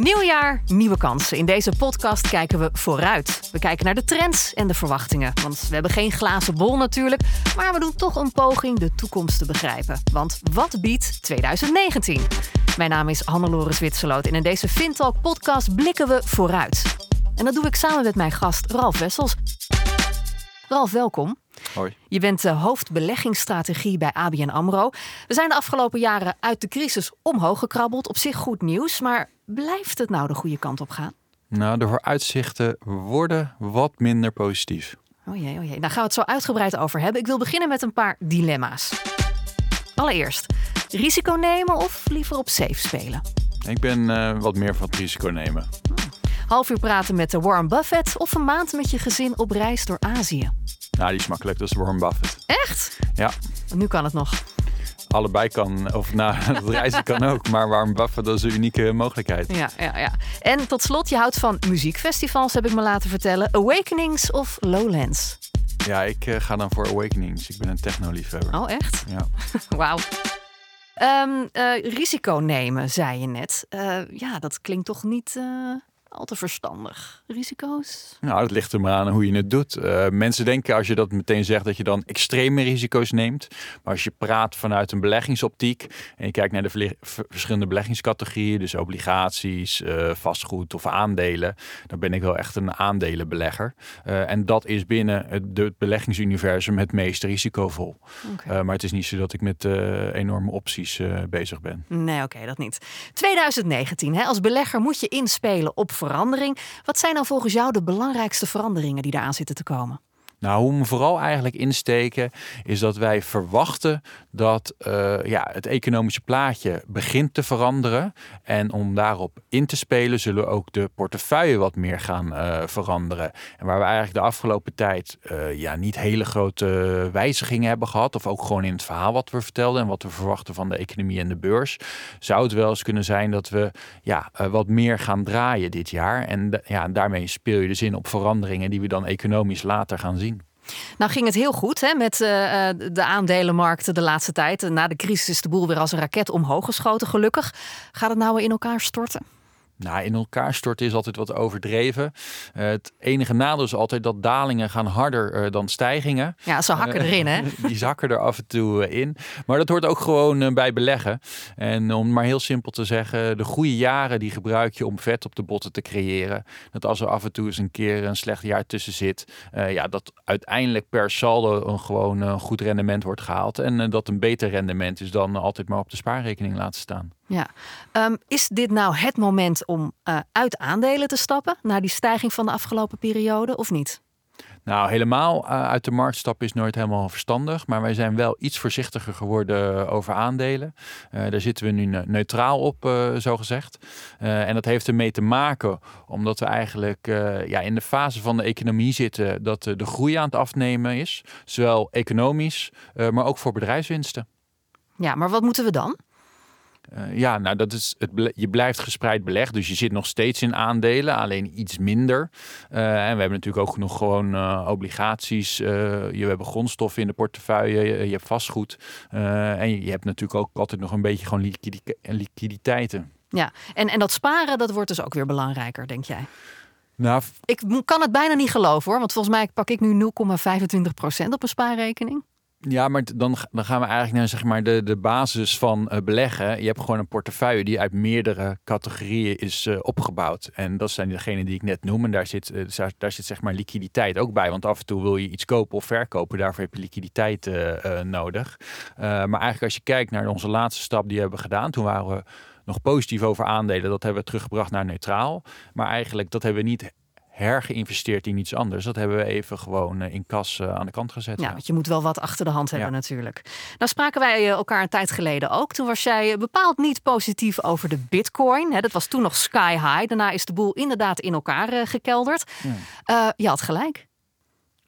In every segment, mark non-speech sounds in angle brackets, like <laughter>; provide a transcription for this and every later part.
Nieuw jaar, nieuwe kansen. In deze podcast kijken we vooruit. We kijken naar de trends en de verwachtingen. Want we hebben geen glazen bol natuurlijk, maar we doen toch een poging de toekomst te begrijpen. Want wat biedt 2019? Mijn naam is Hannelore Zwitserloot en in deze Fintalk podcast blikken we vooruit. En dat doe ik samen met mijn gast Ralf Wessels. Ralf, welkom. Hoi. Je bent de hoofdbeleggingsstrategie bij ABN AMRO. We zijn de afgelopen jaren uit de crisis omhoog gekrabbeld. Op zich goed nieuws, maar blijft het nou de goede kant op gaan? Nou, de vooruitzichten worden wat minder positief. Oh jee, oh jee. Daar gaan we het zo uitgebreid over hebben. Ik wil beginnen met een paar dilemma's. Allereerst, risico nemen of liever op safe spelen? Ik ben eh, wat meer van het risico nemen. Half uur praten met de Warren Buffett of een maand met je gezin op reis door Azië? Nou, die is makkelijk. Dat is Warren Buffett. Echt? Ja, Nu kan het nog. Allebei kan. Of nou, <laughs> het reizen kan ook. Maar Warren Buffett, dat is een unieke mogelijkheid. Ja, ja, ja. En tot slot, je houdt van muziekfestivals, heb ik me laten vertellen. Awakenings of Lowlands? Ja, ik eh, ga dan voor Awakenings. Ik ben een techno-liefhebber. Oh, echt? Ja. <laughs> Wauw. Eh, risico nemen, zei je net. Eh, ja, dat klinkt toch niet al te verstandig. Risico's? Nou, dat ligt er maar aan hoe je het doet. Eh, mensen denken als je dat meteen zegt dat je dan extreme risico's neemt. Maar als je praat vanuit een beleggingsoptiek en je kijkt naar de verschillende beleggingscategorieën, dus obligaties, eh, vastgoed of aandelen, dan ben ik wel echt een aandelenbelegger. Eh, en dat is binnen het, beleggingsuniversum het meest risicovol. Maar het is niet zo dat ik met enorme opties bezig ben. Nee, oké, dat niet. 2019, hè, als belegger moet je inspelen op verandering. Wat zijn nou volgens jou de belangrijkste veranderingen die eraan zitten te komen? Nou, hoe we vooral eigenlijk insteken, is dat wij verwachten dat eh, ja, het economische plaatje begint te veranderen. En om daarop in te spelen, zullen we ook de portefeuille wat meer gaan eh, veranderen. En waar we eigenlijk de afgelopen tijd eh, ja, niet hele grote wijzigingen hebben gehad, of ook gewoon in het verhaal wat we vertelden en wat we verwachten van de economie en de beurs, zou het wel eens kunnen zijn dat we ja, wat meer gaan draaien dit jaar. En ja, daarmee speel je dus in op veranderingen die we dan economisch later gaan zien. Nou ging het heel goed hè, met eh, eh, de aandelenmarkten de laatste tijd. Na de crisis is de boel weer als een raket omhoog geschoten, gelukkig. Gaat het nou weer in elkaar storten? Nou, in elkaar storten is altijd wat overdreven. Eh, het enige nadeel is altijd dat dalingen gaan harder eh, dan stijgingen. Ja, ze hakken erin hè. <laughs> Die zakken er af en toe eh, in. Maar dat hoort ook gewoon eh, bij beleggen. En om maar heel simpel te zeggen, de goede jaren die gebruik je om vet op de botten te creëren. Dat als er af en toe eens een keer een slecht jaar tussen zit, eh, ja, dat uiteindelijk per saldo een gewoon een goed rendement wordt gehaald. En eh, dat een beter rendement is dan altijd maar op de spaarrekening laten staan. Ja. Ehm, is dit nou het moment om eh, uit aandelen te stappen na die stijging van de afgelopen periode of niet? Nou, helemaal eh, uit de markt stappen is nooit helemaal verstandig. Maar wij zijn wel iets voorzichtiger geworden over aandelen. Eh, daar zitten we nu ne- neutraal op, eh zo gezegd. En dat heeft ermee te maken omdat we eigenlijk ja, in de fase van de economie zitten dat de groei aan het afnemen is. Zowel economisch, maar ook voor bedrijfswinsten. Ja, maar wat moeten we dan? Eh, ja, nou dat is het, je blijft gespreid belegd, dus je zit nog steeds in aandelen, alleen iets minder. Eh, en we hebben natuurlijk ook nog gewoon eh, obligaties, je hebt grondstoffen in de portefeuille, je, je hebt vastgoed. En je, je hebt natuurlijk ook altijd nog een beetje gewoon liquidi- liquiditeiten. Ja, en, en dat sparen, dat wordt dus ook weer belangrijker, denk jij? Nou, Ik kan het bijna niet geloven hoor, want volgens mij pak ik nu 0,25% op een spaarrekening. Ja, maar dan, dan gaan we eigenlijk naar zeg maar, de, de basis van eh, beleggen. Je hebt gewoon een portefeuille die uit meerdere categorieën is eh, opgebouwd. En dat zijn degenen die ik net noem. En daar zit, eh, daar, daar zit zeg maar liquiditeit ook bij. Want af en toe wil je iets kopen of verkopen. Daarvoor heb je liquiditeit nodig. Maar eigenlijk als je kijkt naar onze laatste stap die we hebben gedaan. Toen waren we nog positief over aandelen. Dat hebben we teruggebracht naar neutraal. Maar eigenlijk dat hebben we niet hergeïnvesteerd in iets anders. Dat hebben we even gewoon eh, in kas eh, aan de kant gezet. Ja, ja. want je moet wel wat achter de hand hebben Ja. natuurlijk. Nou spraken wij eh, elkaar een tijd geleden ook. Toen was jij bepaald niet positief over de bitcoin. Dat was toen nog sky high. Daarna is de boel inderdaad in elkaar gekelderd. Eh, je had gelijk.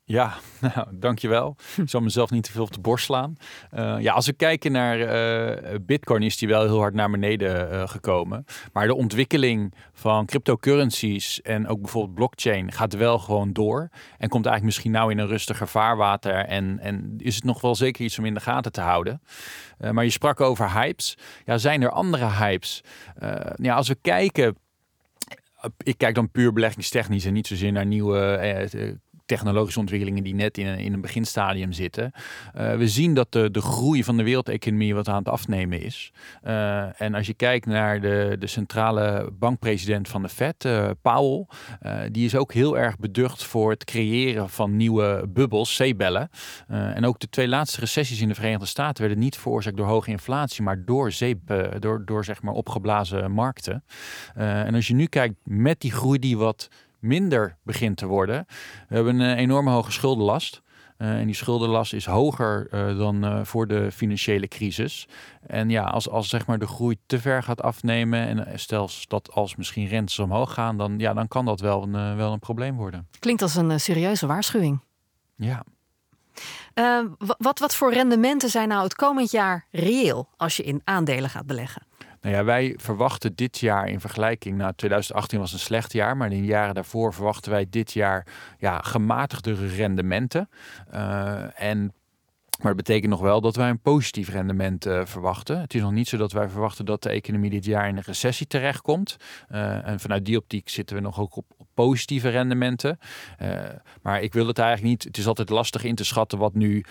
Ja, <laughs> nou, dankjewel. Ik zal mezelf niet te veel op de borst slaan. Eh, ja, als we kijken naar eh, Bitcoin, is die wel heel hard naar beneden eh, gekomen. Maar de ontwikkeling van cryptocurrencies en ook bijvoorbeeld blockchain gaat wel gewoon door. En komt eigenlijk misschien nou in een rustiger vaarwater. En, en is het nog wel zeker iets om in de gaten te houden. Maar je sprak over hypes. Ja, zijn er andere hypes? Ja, als we kijken ik kijk dan puur beleggingstechnisch en niet zozeer naar nieuwe technologische ontwikkelingen die net in een, in een beginstadium zitten. Uh, we zien dat de, de groei van de wereldeconomie wat aan het afnemen is. Uh, en als je kijkt naar de, de centrale bankpresident van de Fed, uh, Powell, die is ook heel erg beducht voor het creëren van nieuwe bubbels, zeebellen. en ook de twee laatste recessies in de Verenigde Staten werden niet veroorzaakt door hoge inflatie, maar door, zeep, door, door zeg maar opgeblazen markten. en als je nu kijkt met die groei die wat minder begint te worden. We hebben een enorme hoge schuldenlast. Uh, en die schuldenlast is hoger uh, dan uh, voor de financiële crisis. En ja, als, als zeg maar de groei te ver gaat afnemen en stel dat als misschien rentes omhoog gaan, dan, ja, dan kan dat wel een, wel een probleem worden. Klinkt als een serieuze waarschuwing. Ja. wat, wat voor rendementen zijn nou het komend jaar reëel als je in aandelen gaat beleggen? Nou ja, wij verwachten dit jaar in vergelijking, nou 2018 was een slecht jaar, maar in de jaren daarvoor verwachten wij dit jaar ja, gematigdere rendementen. Uh, en maar het betekent nog wel dat wij een positief rendement uh, verwachten. Het is nog niet zo dat wij verwachten dat de economie dit jaar in een recessie terechtkomt. Uh, en vanuit die optiek zitten we nog ook op, positieve rendementen. Maar ik wil het eigenlijk niet. Het is altijd lastig in te schatten wat nu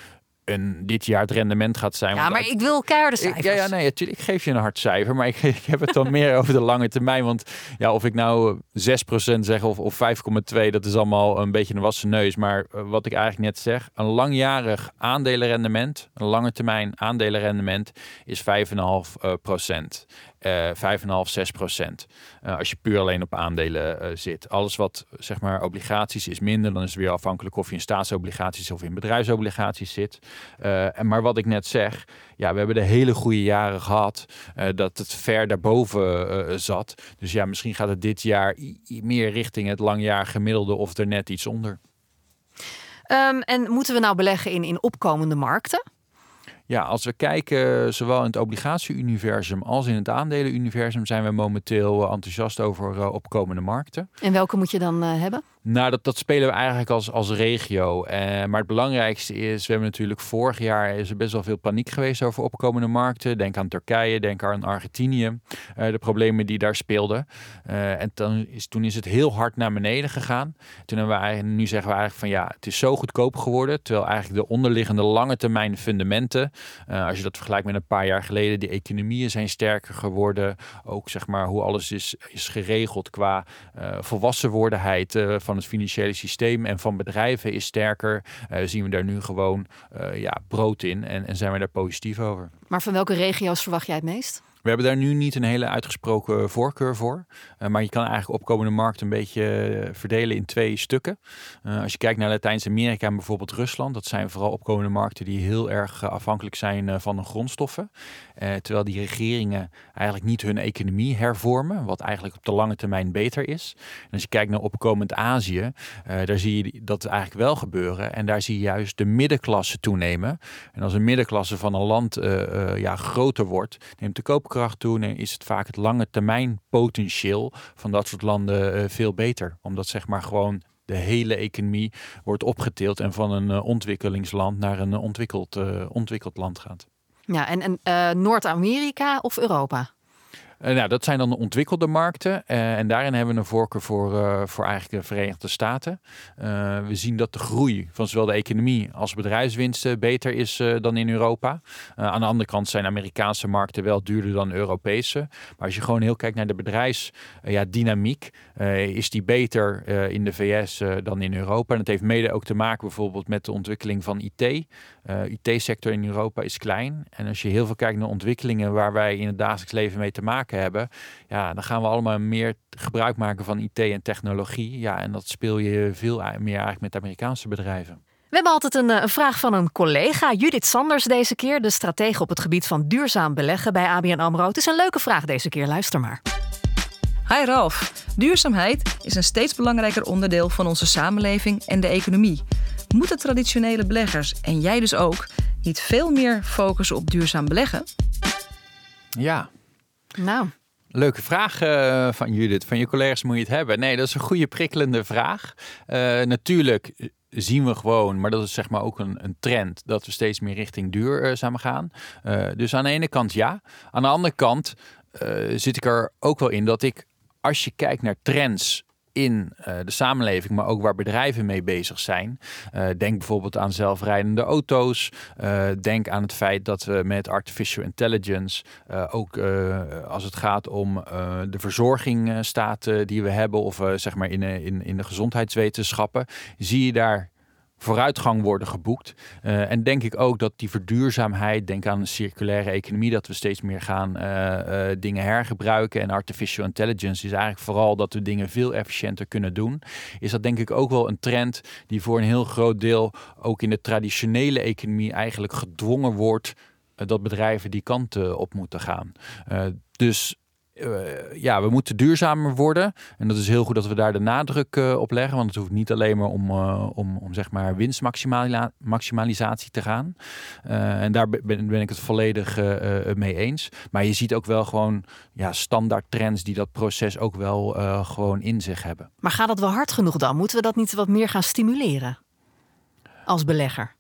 en dit jaar het rendement gaat zijn. Ja, maar ik wil keiharde cijfers. ja, ja, nee, natuurlijk. Ik geef je een hard cijfer, maar ik, <laughs> ik heb het dan meer over de lange termijn. Want ja, of ik nou 6% zeg of, of 5,2, dat is allemaal een beetje een wassen neus. Maar eh, wat ik eigenlijk net zeg, een langjarig aandelenrendement, een lange termijn aandelenrendement is 5,5%. Uh, uh, 5,5, 6 procent. Uh, als je puur alleen op aandelen uh, zit. Alles wat zeg maar obligaties is minder, dan is het weer afhankelijk of je in staatsobligaties of in bedrijfsobligaties zit. En maar wat ik net zeg, ja, we hebben de hele goede jaren gehad dat het ver daarboven zat. Dus ja, misschien gaat het dit jaar meer richting het langjaar gemiddelde of er net iets onder. Um, en moeten we nou beleggen in, in opkomende markten? Ja, als we kijken zowel in het obligatie-universum als in het aandelen-universum zijn we momenteel enthousiast over uh, opkomende markten. En welke moet je dan hebben? Nou, dat, dat spelen we eigenlijk als, als regio. Uh, maar het belangrijkste is, we hebben natuurlijk vorig jaar is er best wel veel paniek geweest over opkomende markten. Denk aan Turkije, denk aan Argentinië. de problemen die daar speelden. en dan is, toen is het heel hard naar beneden gegaan. Toen hebben we eigenlijk, nu zeggen we eigenlijk van ja, het is zo goedkoop geworden. Terwijl eigenlijk de onderliggende lange termijn fundamenten als je dat vergelijkt met een paar jaar geleden, die economieën zijn sterker geworden. Ook zeg maar hoe alles is, is geregeld qua volwassenwordenheid uh, van het financiële systeem en van bedrijven is sterker. zien we daar nu gewoon ja, brood in en, en zijn we daar positief over. Maar van welke regio's verwacht jij het meest? We hebben daar nu niet een hele uitgesproken voorkeur voor. Uh, maar je kan eigenlijk opkomende markt een beetje eh, verdelen in twee stukken. Uh, als je kijkt naar Latijns-Amerika en bijvoorbeeld Rusland, dat zijn vooral opkomende markten die heel erg afhankelijk zijn van de grondstoffen. terwijl die regeringen eigenlijk niet hun economie hervormen, wat eigenlijk op de lange termijn beter is. En als je kijkt naar opkomend Azië, daar zie je dat eigenlijk wel gebeuren. En daar zie je juist de middenklasse toenemen. En als een middenklasse van een land ja, groter wordt, neemt de koop koopkracht toe, is het vaak het lange termijn potentieel van dat soort landen uh, veel beter. Omdat zeg maar gewoon de hele economie wordt opgetild en van een uh, ontwikkelingsland naar een ontwikkeld, uh, ontwikkeld land gaat. Ja, en, en Noord-Amerika of Europa? Uh, nou, dat zijn dan de ontwikkelde markten. Uh, en daarin hebben we een voorkeur voor, uh, voor eigenlijk de Verenigde Staten. we zien dat de groei van zowel de economie als bedrijfswinsten beter is dan in Europa. aan de andere kant zijn Amerikaanse markten wel duurder dan Europese. Maar als je gewoon heel kijkt naar de bedrijfsdynamiek, ja, is die beter in de VS dan in Europa. En dat heeft mede ook te maken bijvoorbeeld met de ontwikkeling van IT. IT-sector in Europa is klein. En als je heel veel kijkt naar ontwikkelingen waar wij in het dagelijks leven mee te maken hebben, ja, dan gaan we allemaal meer gebruik maken van IT en technologie. Ja, en dat speel je veel meer eigenlijk met Amerikaanse bedrijven. We hebben altijd een, eh, een, vraag van een collega, Judith Sanders deze keer, de stratege op het gebied van duurzaam beleggen bij ABN AMRO. Het is een leuke vraag deze keer, luister maar. Hi Ralf, duurzaamheid is een steeds belangrijker onderdeel van onze samenleving en de economie. Moeten traditionele beleggers, en jij dus ook, niet veel meer focussen op duurzaam beleggen? Ja, nou. Leuke vraag uh, van Judith. Van je collega's moet je het hebben. Nee, dat is een goede prikkelende vraag. Uh, natuurlijk zien we gewoon, maar dat is zeg maar ook een, een trend, dat we steeds meer richting duurzaam gaan. Uh, dus aan de ene kant ja. Aan de andere kant zit ik er ook wel in dat ik als je kijkt naar trends in uh, de samenleving, maar ook waar bedrijven mee bezig zijn. Uh, denk bijvoorbeeld aan zelfrijdende auto's. Uh, denk aan het feit dat we met artificial intelligence ook als het gaat om de verzorging staat die we hebben, of zeg maar in, in, in de gezondheidswetenschappen, zie je daar vooruitgang worden geboekt. Uh, en denk ik ook dat die verduurzaamheid, denk aan een circulaire economie, dat we steeds meer gaan uh, uh, dingen hergebruiken. En artificial intelligence is eigenlijk vooral dat we dingen veel efficiënter kunnen doen. Is dat denk ik ook wel een trend die voor een heel groot deel ook in de traditionele economie eigenlijk gedwongen wordt dat bedrijven die kant op moeten gaan. dus ja, we moeten duurzamer worden. En dat is heel goed dat we daar de nadruk uh, op leggen. Want het hoeft niet alleen maar om, uh, om, om zeg maar winstmaximalisatie te gaan. en daar ben, ben, ik het volledig mee eens. Maar je ziet ook wel gewoon ja, standaard trends die dat proces ook wel gewoon in zich hebben. Maar gaat dat wel hard genoeg dan? Moeten we dat niet wat meer gaan stimuleren? Als belegger?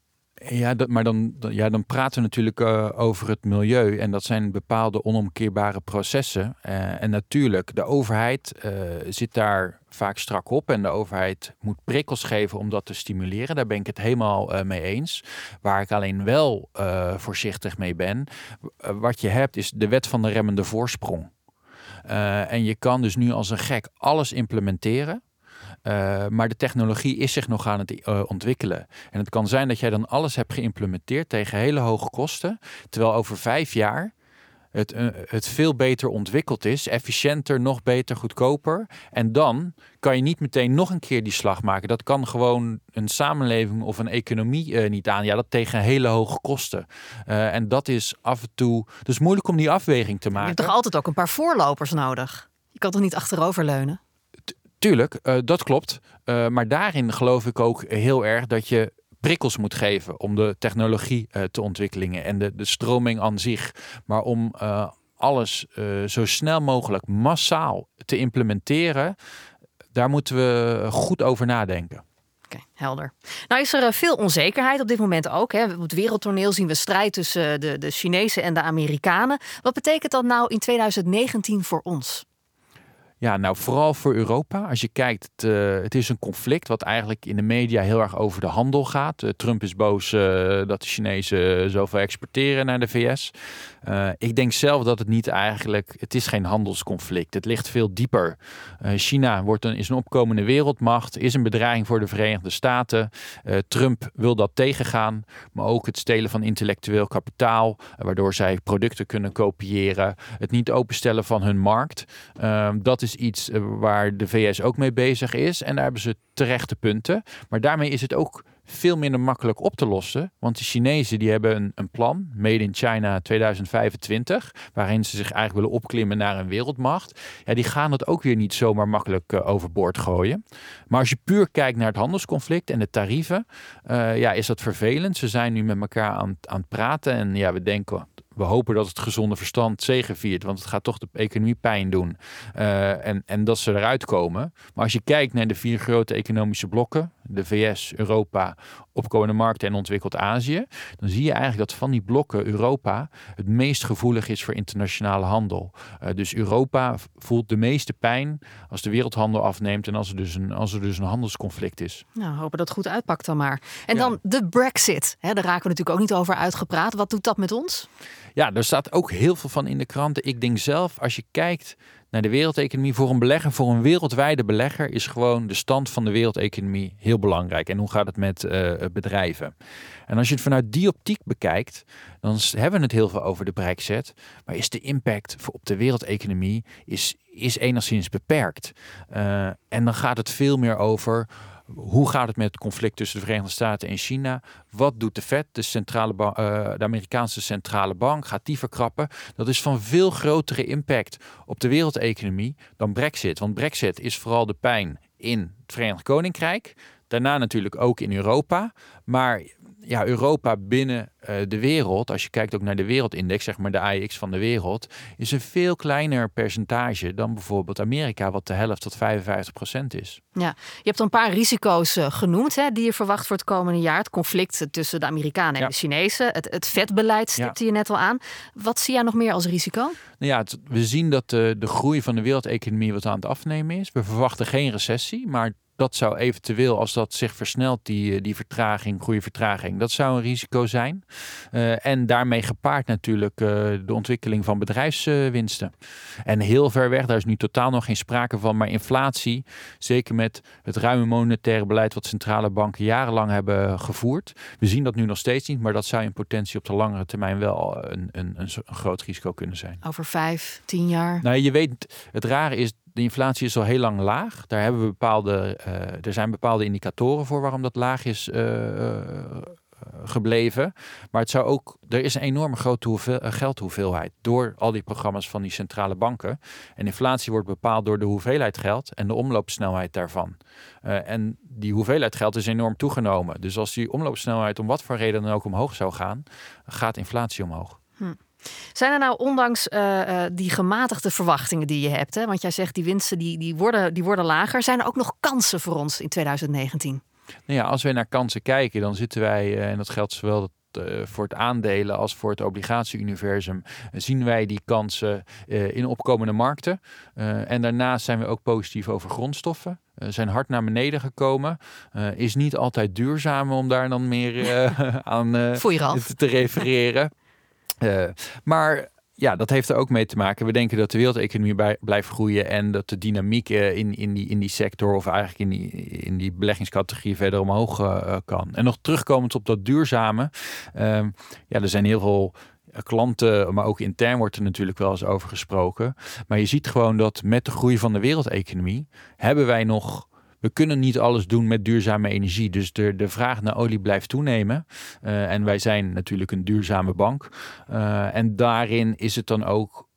Ja, dat, maar dan, ja, dan praten we natuurlijk uh, over het milieu. En dat zijn bepaalde onomkeerbare processen. Uh, en natuurlijk, de overheid uh, zit daar vaak strak op. En de overheid moet prikkels geven om dat te stimuleren. Daar ben ik het helemaal mee eens. Waar ik alleen wel voorzichtig mee ben. wat je hebt is de wet van de remmende voorsprong. en je kan dus nu als een gek alles implementeren. Uh, maar de technologie is zich nog aan het uh, ontwikkelen. En het kan zijn dat jij dan alles hebt geïmplementeerd tegen hele hoge kosten. Terwijl over vijf jaar het, uh, het veel beter ontwikkeld is. Efficiënter, nog beter, goedkoper. En dan kan je niet meteen nog een keer die slag maken. Dat kan gewoon een samenleving of een economie niet aan. Ja, dat tegen hele hoge kosten. en dat is af en toe. Dus moeilijk om die afweging te maken. Je hebt toch altijd ook een paar voorlopers nodig? Je kan toch niet achteroverleunen? Tuurlijk, uh, dat klopt. Uh, maar daarin geloof ik ook heel erg dat je prikkels moet geven om de technologie uh, te ontwikkelen en de, de stroming aan zich. Maar om alles zo snel mogelijk massaal te implementeren, daar moeten we goed over nadenken. Oké, helder. Nou is er veel onzekerheid op dit moment ook. Hè. Op het wereldtoneel zien we strijd tussen de, de Chinezen en de Amerikanen. Wat betekent dat nou in 2019 voor ons? Ja, nou vooral voor Europa. Als je kijkt, het, uh, het, is een conflict wat eigenlijk in de media heel erg over de handel gaat. Uh, Trump is boos uh, dat de Chinezen zoveel exporteren naar de VS. ik denk zelf dat het niet eigenlijk, het is geen handelsconflict. Het ligt veel dieper. China wordt een, is een opkomende wereldmacht, is een bedreiging voor de Verenigde Staten. Trump wil dat tegengaan, maar ook het stelen van intellectueel kapitaal, waardoor zij producten kunnen kopiëren. Het niet openstellen van hun markt. Ehm, dat is iets eh, waar de VS ook mee bezig is. En daar hebben ze terechte punten. Maar daarmee is het ook veel minder makkelijk op te lossen. Want de Chinezen die hebben een, een plan, Made in China 2025, waarin ze zich eigenlijk willen opklimmen naar een wereldmacht. Ja, die gaan het ook weer niet zomaar makkelijk uh, overboord gooien. Maar als je puur kijkt naar het handelsconflict en de tarieven, uh, ja, is dat vervelend. Ze zijn nu met elkaar aan, aan het praten en ja, we denken we hopen dat het gezonde verstand zegeviert, want het gaat toch de economie pijn doen. Uh, en, en dat ze eruit komen. Maar als je kijkt naar de vier grote economische blokken, de VS, Europa, opkomende markten en ontwikkeld Azië, dan zie je eigenlijk dat van die blokken Europa het meest gevoelig is voor internationale handel. Uh, dus Europa voelt de meeste pijn als de wereldhandel afneemt en als er dus een, als er dus een handelsconflict is. Nou, hopen dat het goed uitpakt dan maar. En ja. dan de Brexit. Hè, daar raken we natuurlijk ook niet over uitgepraat. Wat doet dat met ons? Ja, er staat ook heel veel van in de kranten. Ik denk zelf, als je kijkt naar de wereldeconomie, voor een belegger, voor een wereldwijde belegger, is gewoon de stand van de wereldeconomie heel belangrijk. En hoe gaat het met uh, bedrijven? En als je het vanuit die optiek bekijkt, dan hebben we het heel veel over de Brexit. Maar is de impact op de wereldeconomie is, is enigszins beperkt. Uh, en dan gaat het veel meer over hoe gaat het met het conflict tussen de Verenigde Staten en China? Wat doet de Fed, de, centrale uh, de Amerikaanse centrale bank? Gaat die verkrappen? Dat is van veel grotere impact op de wereldeconomie dan Brexit. Want Brexit is vooral de pijn in het Verenigd Koninkrijk. Daarna natuurlijk ook in Europa. Maar ja, Europa binnen uh, de wereld, als je kijkt ook naar de wereldindex, zeg maar de AIX van de wereld, is een veel kleiner percentage dan bijvoorbeeld Amerika, wat de helft tot 55 procent is. Ja, je hebt een paar risico's uh, genoemd hè, die je verwacht voor het komende jaar. Het conflict tussen de Amerikanen en de Chinezen, het, het vetbeleid stipte ja. je net al aan. Wat zie jij nog meer als risico? Nou ja, het, we zien dat de, de groei van de wereldeconomie wat aan het afnemen is. We verwachten geen recessie, maar dat zou eventueel, als dat zich versnelt, die, eh, die vertraging, goede vertraging, dat zou een risico zijn. Uh, en daarmee gepaard natuurlijk uh, de ontwikkeling van bedrijfswinsten. en heel ver weg, daar is nu totaal nog geen sprake van, maar inflatie, zeker met het ruime monetaire beleid wat centrale banken jarenlang hebben gevoerd. We zien dat nu nog steeds niet, maar dat zou in potentie op de langere termijn wel een, een, een, een groot risico kunnen zijn. Over vijf, tien jaar? Nou, je weet, het rare is, de inflatie is al heel lang laag. Daar hebben we bepaalde, uh, er zijn bepaalde indicatoren voor waarom dat laag is uh, gebleven. Maar het zou ook, er is een enorme grote hoeveel, geldhoeveelheid door al die programma's van die centrale banken. En inflatie wordt bepaald door de hoeveelheid geld en de omloopsnelheid daarvan. en die hoeveelheid geld is enorm toegenomen. Dus als die omloopsnelheid om wat voor reden dan ook omhoog zou gaan, gaat inflatie omhoog. Hm. Zijn er nou, ondanks uh, die gematigde verwachtingen die je hebt, hè, want jij zegt die winsten die, die, worden, die worden lager, zijn er ook nog kansen voor ons in 2019? Nou ja, als we naar kansen kijken, dan zitten wij, uh, en dat geldt zowel voor het aandelen als voor het obligatieuniversum zien wij die kansen in opkomende markten. en daarnaast zijn we ook positief over grondstoffen. zijn hard naar beneden gekomen. is niet altijd duurzaam om daar dan meer <laughs> aan te refereren. Uh, maar ja, dat heeft er ook mee te maken. We denken dat de wereldeconomie blijft groeien en dat de dynamiek uh, in, in, die, in die sector of eigenlijk in die, in die beleggingscategorie verder omhoog uh, kan. En nog terugkomend op dat duurzame. Ehm, ja, er zijn heel veel klanten, maar ook intern wordt er natuurlijk wel eens over gesproken. Maar je ziet gewoon dat met de groei van de wereldeconomie hebben wij nog we kunnen niet alles doen met duurzame energie. Dus de, de vraag naar olie blijft toenemen. Uh, en wij zijn natuurlijk een duurzame bank. Uh, en daarin is het dan ook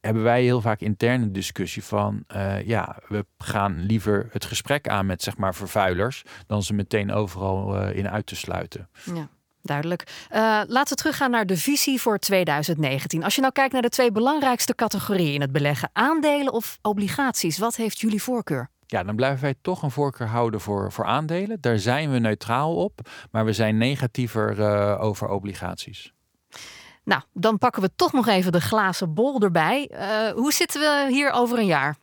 hebben wij heel vaak interne discussie van uh, ja, we gaan liever het gesprek aan met zeg maar vervuilers dan ze meteen overal in uit te sluiten. Ja. Duidelijk. Laten we teruggaan naar de visie voor 2019. Als je nou kijkt naar de twee belangrijkste categorieën in het beleggen, aandelen of obligaties, wat heeft jullie voorkeur? Ja, dan blijven wij toch een voorkeur houden voor, voor aandelen. Daar zijn we neutraal op, maar we zijn negatiever uh, over obligaties. Nou, dan pakken we toch nog even de glazen bol erbij. Uh, hoe zitten we hier over een jaar?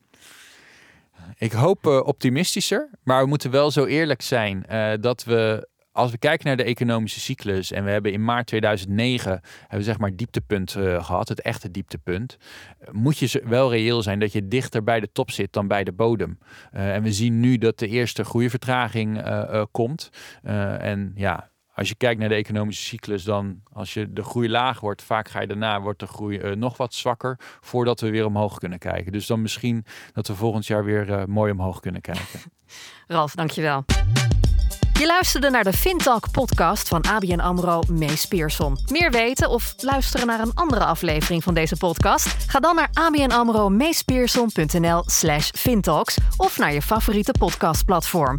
Ik hoop uh, optimistischer, maar we moeten wel zo eerlijk zijn dat we als we kijken naar de economische cyclus en we hebben in maart 2009 hebben we zeg maar dieptepunt uh, gehad, het echte dieptepunt, moet je wel reëel zijn dat je dichter bij de top zit dan bij de bodem. Uh, en we zien nu dat de eerste groeivertraging uh, komt. en ja, als je kijkt naar de economische cyclus, dan als je de groei laag wordt, vaak ga je daarna, wordt de groei nog wat zwakker voordat we weer omhoog kunnen kijken. Dus dan misschien dat we volgend jaar weer mooi omhoog kunnen kijken. <laughs> Ralf, dankjewel. Je luisterde naar de Fintalk podcast van ABN AMRO Mees Pierson. Meer weten of luisteren naar een andere aflevering van deze podcast? Ga dan naar abnamro slash fintalks of naar je favoriete podcastplatform.